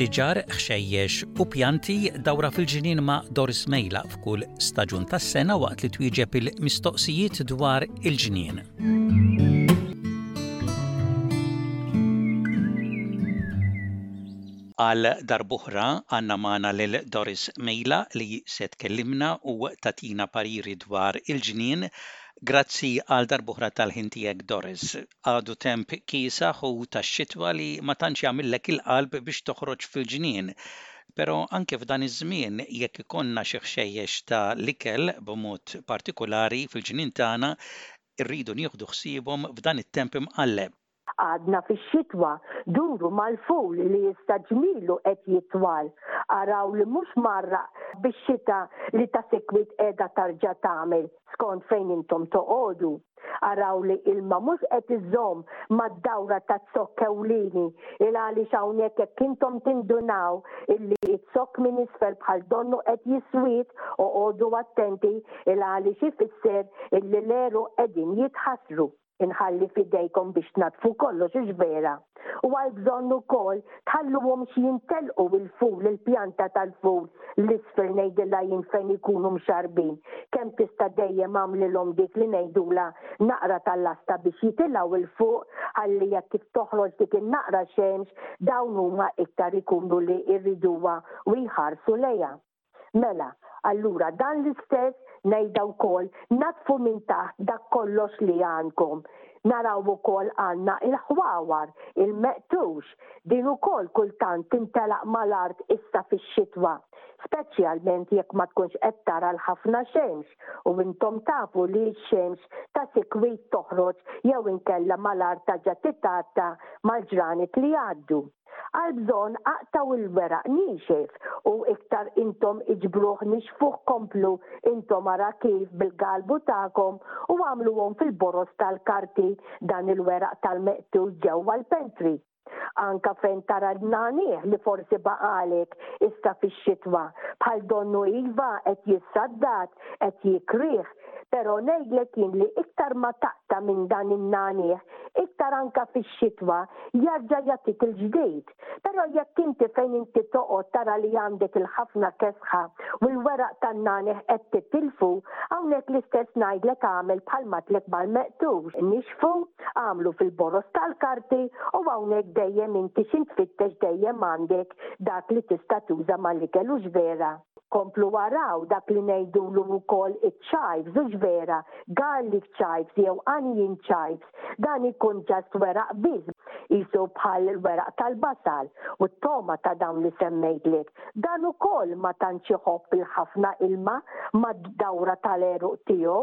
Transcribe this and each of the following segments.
Siġar, ħxejjex u pjanti dawra fil-ġinien ma' Doris Mejla f'kull staġun tas-sena waqt li twieġeb il-mistoqsijiet dwar il-ġnien. Għal darb'oħra għandna magħna lil Doris Mejla li se tkellimna u tagħtina pariri dwar il-ġnien. Grazzi għal darb'oħra tal-ħin tiegħek Doris. Għadu temp kiesaħ u tax-xitwa li ma tantx jagħmillek il-qalb biex toħroġ fil-ġnien. Pero' anke f'dan iż-żmien jekk ikollna xi ħxejjex ta' l-ikel b'mod partikulari fil-ġnien tagħna rridu nieħdu ħsiebhom f'dan it-temp imqalleb. Għadna fix-xitwa, duru mal-fool li issa ġmielu qed jitwal. Araw li mhux mgħarraq bix-xita li ta' sikwit qiegħda tarġa' tagħmel skont fejn intom toqogħdu. Araw li ilma mhux qed iżomm mad-dawra taz-zokk ewlieni il-għaliex hawnhekk hekk intom tindunaw illi z-zokk minn isfel bħal donnu qed jiswied oqogħdu attenti il-għaliex ifisser illi l-għeruq qegħdin jitħassru. inħalli f'idejkom biex tnaddfu kollox hux vera? U għal bżonn ukoll tħalluhomx jintelqu il-ful il-pjanta tal-ful l-isfel ngħidilha jien fejn ikunu mxarrbin, kemm tista' dejjem agħmlilhom dik li ngħidulha naqra ta' lasta biex jitilgħu il fuq ħalli jekk kif toħroġ dik in-naqra xemx dawn huma iktar ikunu li jriduha u jħarsu lejha. Mela, allura dan l-istess ngħidha wkoll, naddfu minn taħt dak kollox li għandkom. Naraw ukoll għandna l-ħwawar, il-meqtux, din ukoll kultant tintelaq mal-art issa fix-xitwa, speċjalment jekk ma tkunx qed tara l-ħafna xemx, u intom tafu li x-xemx ta' sikwit toħroġ jew inkella malajr taġa' titgħatta mal-ġranet li jgħaddu. Għall-bżonn aqtgħu l-weraq niexef u iktar intom iġbruh nixfuh komplu intom ara kif bil-galbu tagħkom u agħmluhom fil-boroż tal-karti dan il-weraq tal-meqtul ġewwa l-pentri anke fejn tara l-nagħniegħ li forsi baqagħlek issa fix-xitwa bħal donnu iva qed jissaddad qed jikrih Però ngħidlek jien li iktar ma taqta' minn dan in-nagħniegħ, iktar anke fix-xitwa jerġa' jagħtik il-ġdid. Però jekk inti fejn inti toqgħod tara li għandek il-ħafna kesħa u l-weraq tan-nagħniegħ qed titilfu, hawnhekk l-istess ngħidlek agħmel bħal m'għadtlek mal-meqtux. Nixfu, agħmlu fil-boroż tal-karti u hawnhekk dejjem inti x'intfittex dejjem għandek dak li tista' tuża mal-ikel hux vera? Komplu waraw dak li ngħidulu wkoll iċ-chives, hux vera? Garlic chives jew onion chives, dan ikun just weraq biss, qisu bħal weraq tal-basal u t-togħma ta' dawn li semmejtlek. Dan ukoll ma tantx iħobb il-ħafna ilma mad-dawra tal-għeruq tiegħu.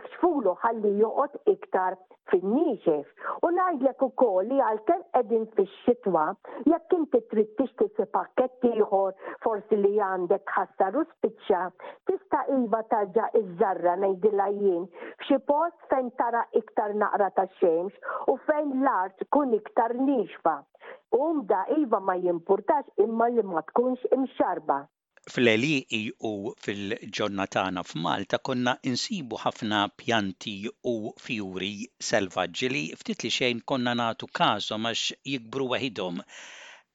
Ikxfulu ħalli joqgħod iktar fin-niexef u ngħidlek ukoll li għalkemm qegħdin fix-xitwa, jekk inti trid tixtri xi pakkett ieħor forsi li għandek tħassar u spiċċa, tista' iva tarġa' iżżarra ngħidilha jien f'xi post fejn tara iktar naqra ta' xemx u fejn l-art tkun iktar niexfa, umda iva ma jimpurtax imma li ma tkunx imxarrba. Fl-għelieqi u fil-ġonna tagħna f'Malta konna nsibu ħafna pjanti u fjuri selvaġġi li ftit li xejn konna nagħtu każhom għax jikbru weħidhom.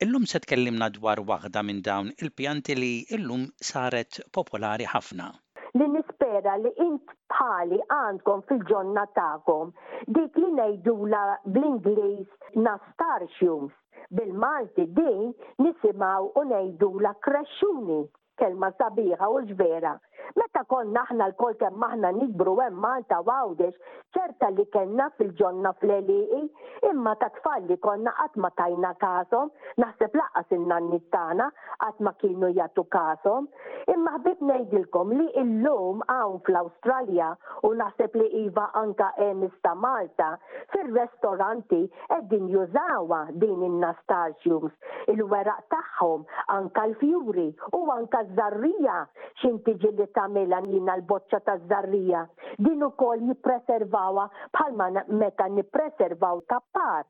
Illum se tkellimna dwar waħda minn dawn il-pjanti li llum saret popolari ħafna. Li nispera li int bħali għandkom fil-ġonna tagħkom, dik li ngħidulha bl-Ingliż nastartiums. Bil-Malti din nisimgħu u ngħidulha krexxuni, kelma sabiħa hux vera? Meta konna aħna lkoll kemm aħna nikbru hemm Malta u Għawdex, ċerta li kellna fil-ġonna fl-għelieqi, imma tat-tfal li konna qatt ma tajna kashom, naħseb lanqas in-nanniet tagħna qatt ma kienu jagħtu kashom. Imma ħbibt ngħidilkom li illum hawn fl-Awstralja, u naħseb li iva anke għenis ta' Malta, fir-restoranti qegħdin jużawha din in-nastartiums, il-weraq tagħhom, anke l-fjuri u anke ż-żarrija, x'int tiġi li tagħmilha jiena l-boċċa taż-żarrija, din ukoll jippreservawha bħalma meta nippreservaw tappar.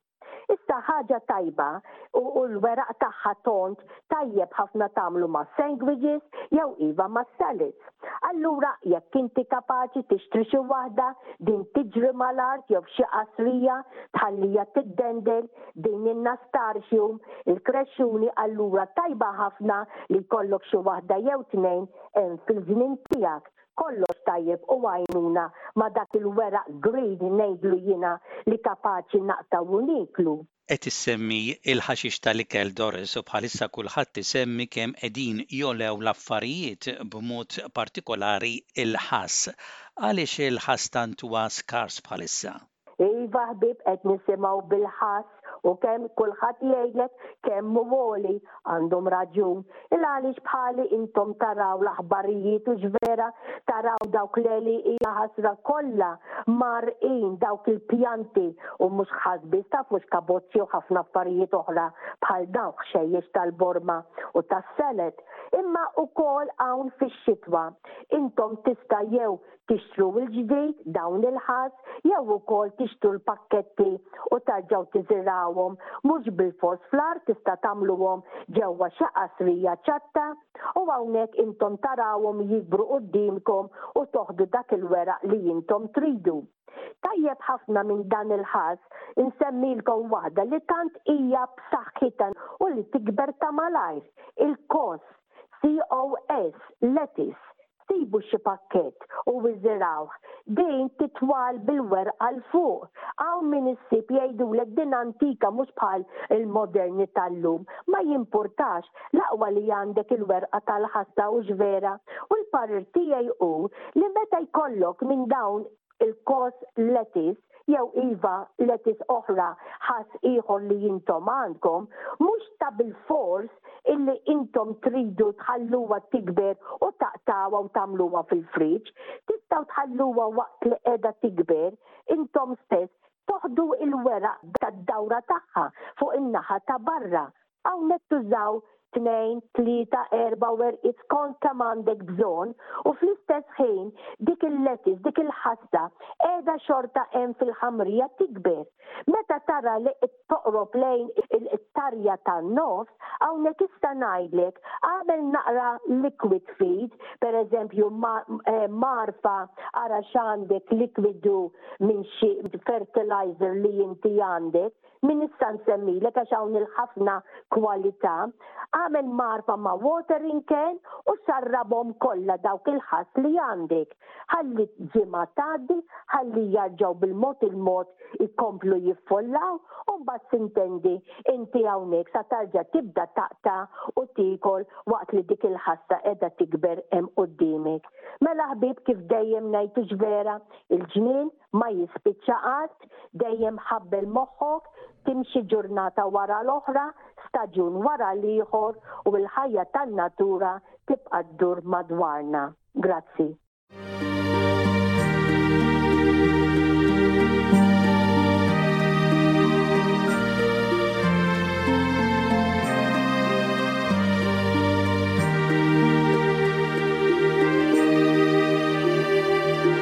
Issa ħaġa tajba u, u l-weraq tagħha tont tajjeb ħafna tagħmlu ma' sangwiġis jew iva ma' salads. Allura jekk inti kapaċi tixtri xi waħda, din tiġri mal-art jew f'xi qasrija, tħalliha tiddendel, din in-nastarxium, il-krexxuni allura tajba ħafna li jkollok xi waħda jew tnejn hemm fil-ġnien tiegħek kollox tajjeb u għajnuna ma dak il weraq green ngħidlu jiena li kapaċi naqtgħu u nieklu. Qed issemmi il ħaxix tal ikel Doris u bħalissa kulħadd isemmi kemm qegħdin jogħlew l affarijiet b'mod partikolari il ħass. Għaliex il ħass tant huwa skars bħalissa? Iva ħbieb qed nisimgħu bil-ħass u kemm kulħadd jgħidlek kemm hu għoli, għandhom raġun. Ilgħaliex bħali intom taraw l-aħbarijiet hux vera taraw dawk l-għeli hija ħasra kollha mgħarrqin dawk il-pjanti u mhux ħass biss tafu x'kaboċċi u ħafna affarijiet oħra bħal dawn ħxejjex tal-borma u tas-seled imma ukoll hawn fix-xitwa intom tista' jew tixtru l-ġdid dawn il-ħass jew ukoll tixtru l-pakketti u tarġgħu tiżirgħuhom mhux bilfors fl-art tista' tagħmluhom ġewwa xi qasrija ċatta u hawnhekk intom tarawhom jikbru quddiemkom u toħdu dak il-weraq li intom tridu. Tajjeb ħafna minn dan il-ħass insemmilkom waħda li tant hija b'saħħitha u li tikber ta' malajr, il-koss. COS, lettuce, sibu xi pakkett u wżirawh, din titwal bil-werqa 'l fuq. Hawn min issib jgħidulek din antika mhux bħal il-moderni tal-lum. Ma jimpurtax, l-aqwa li għandek il-werqa tal-ħassa hux vera? U l-parir tiegħi hu li meta jkollok minn dawn il-kos lettuce jew iva lettuce oħra ħass ieħor li intom għandkom, mhux ta' bilfors illi intom tridu tħalluha tikber u taqtgħuha u tagħmluha fil-friġġ. Tistgħu tħalluha waqt li qiegħda tikber intom stess toħdu l-weraq tad-dawra tagħha fuq in-naħa ta' barra Hawn qed tużaw tnejn, tlieta, erbgħa werqiet skont kemm għandek bżonn u fl-istess ħin dik il-lettuce, dik il-ħassa qiegħda xorta hemm fil-ħamrija tikber. Meta tara li qed toqrob lejn it-tarja tan-nofs, hawnhekk issa ngħidlek agħmel naqra liquid feed, pereżempju mgħarrfa ara x'għandek likwidu minn xi fertilizer li inti għandek, Min nista' nsemmilek għax hawn il-ħafna kwalità. Agħmel magħrfa ma' Watering Can u xarrabhom kollha dawk il-ħass li għandek. Ħalli ġimgħa tgħaddi, ħalli jarġgħu bil-mod il-mod ikomplu jiffollaw u mbagħad sintendi inti hawnhekk sa tarġa' tibda taqta' u tiekol waqt li dik il-ħassa qiegħda tikber hemm quddiemek. Mela ħbieb kif dejjem ngħid hux vera, il-ġnien ma jispiċċa qatt, dejjem ħabbel moħħok, timxi ġurnata wara l-oħra, staġun wara l-ieħor u l-ħajja tan-natura tibqa' ddur madwarna. Grazzi.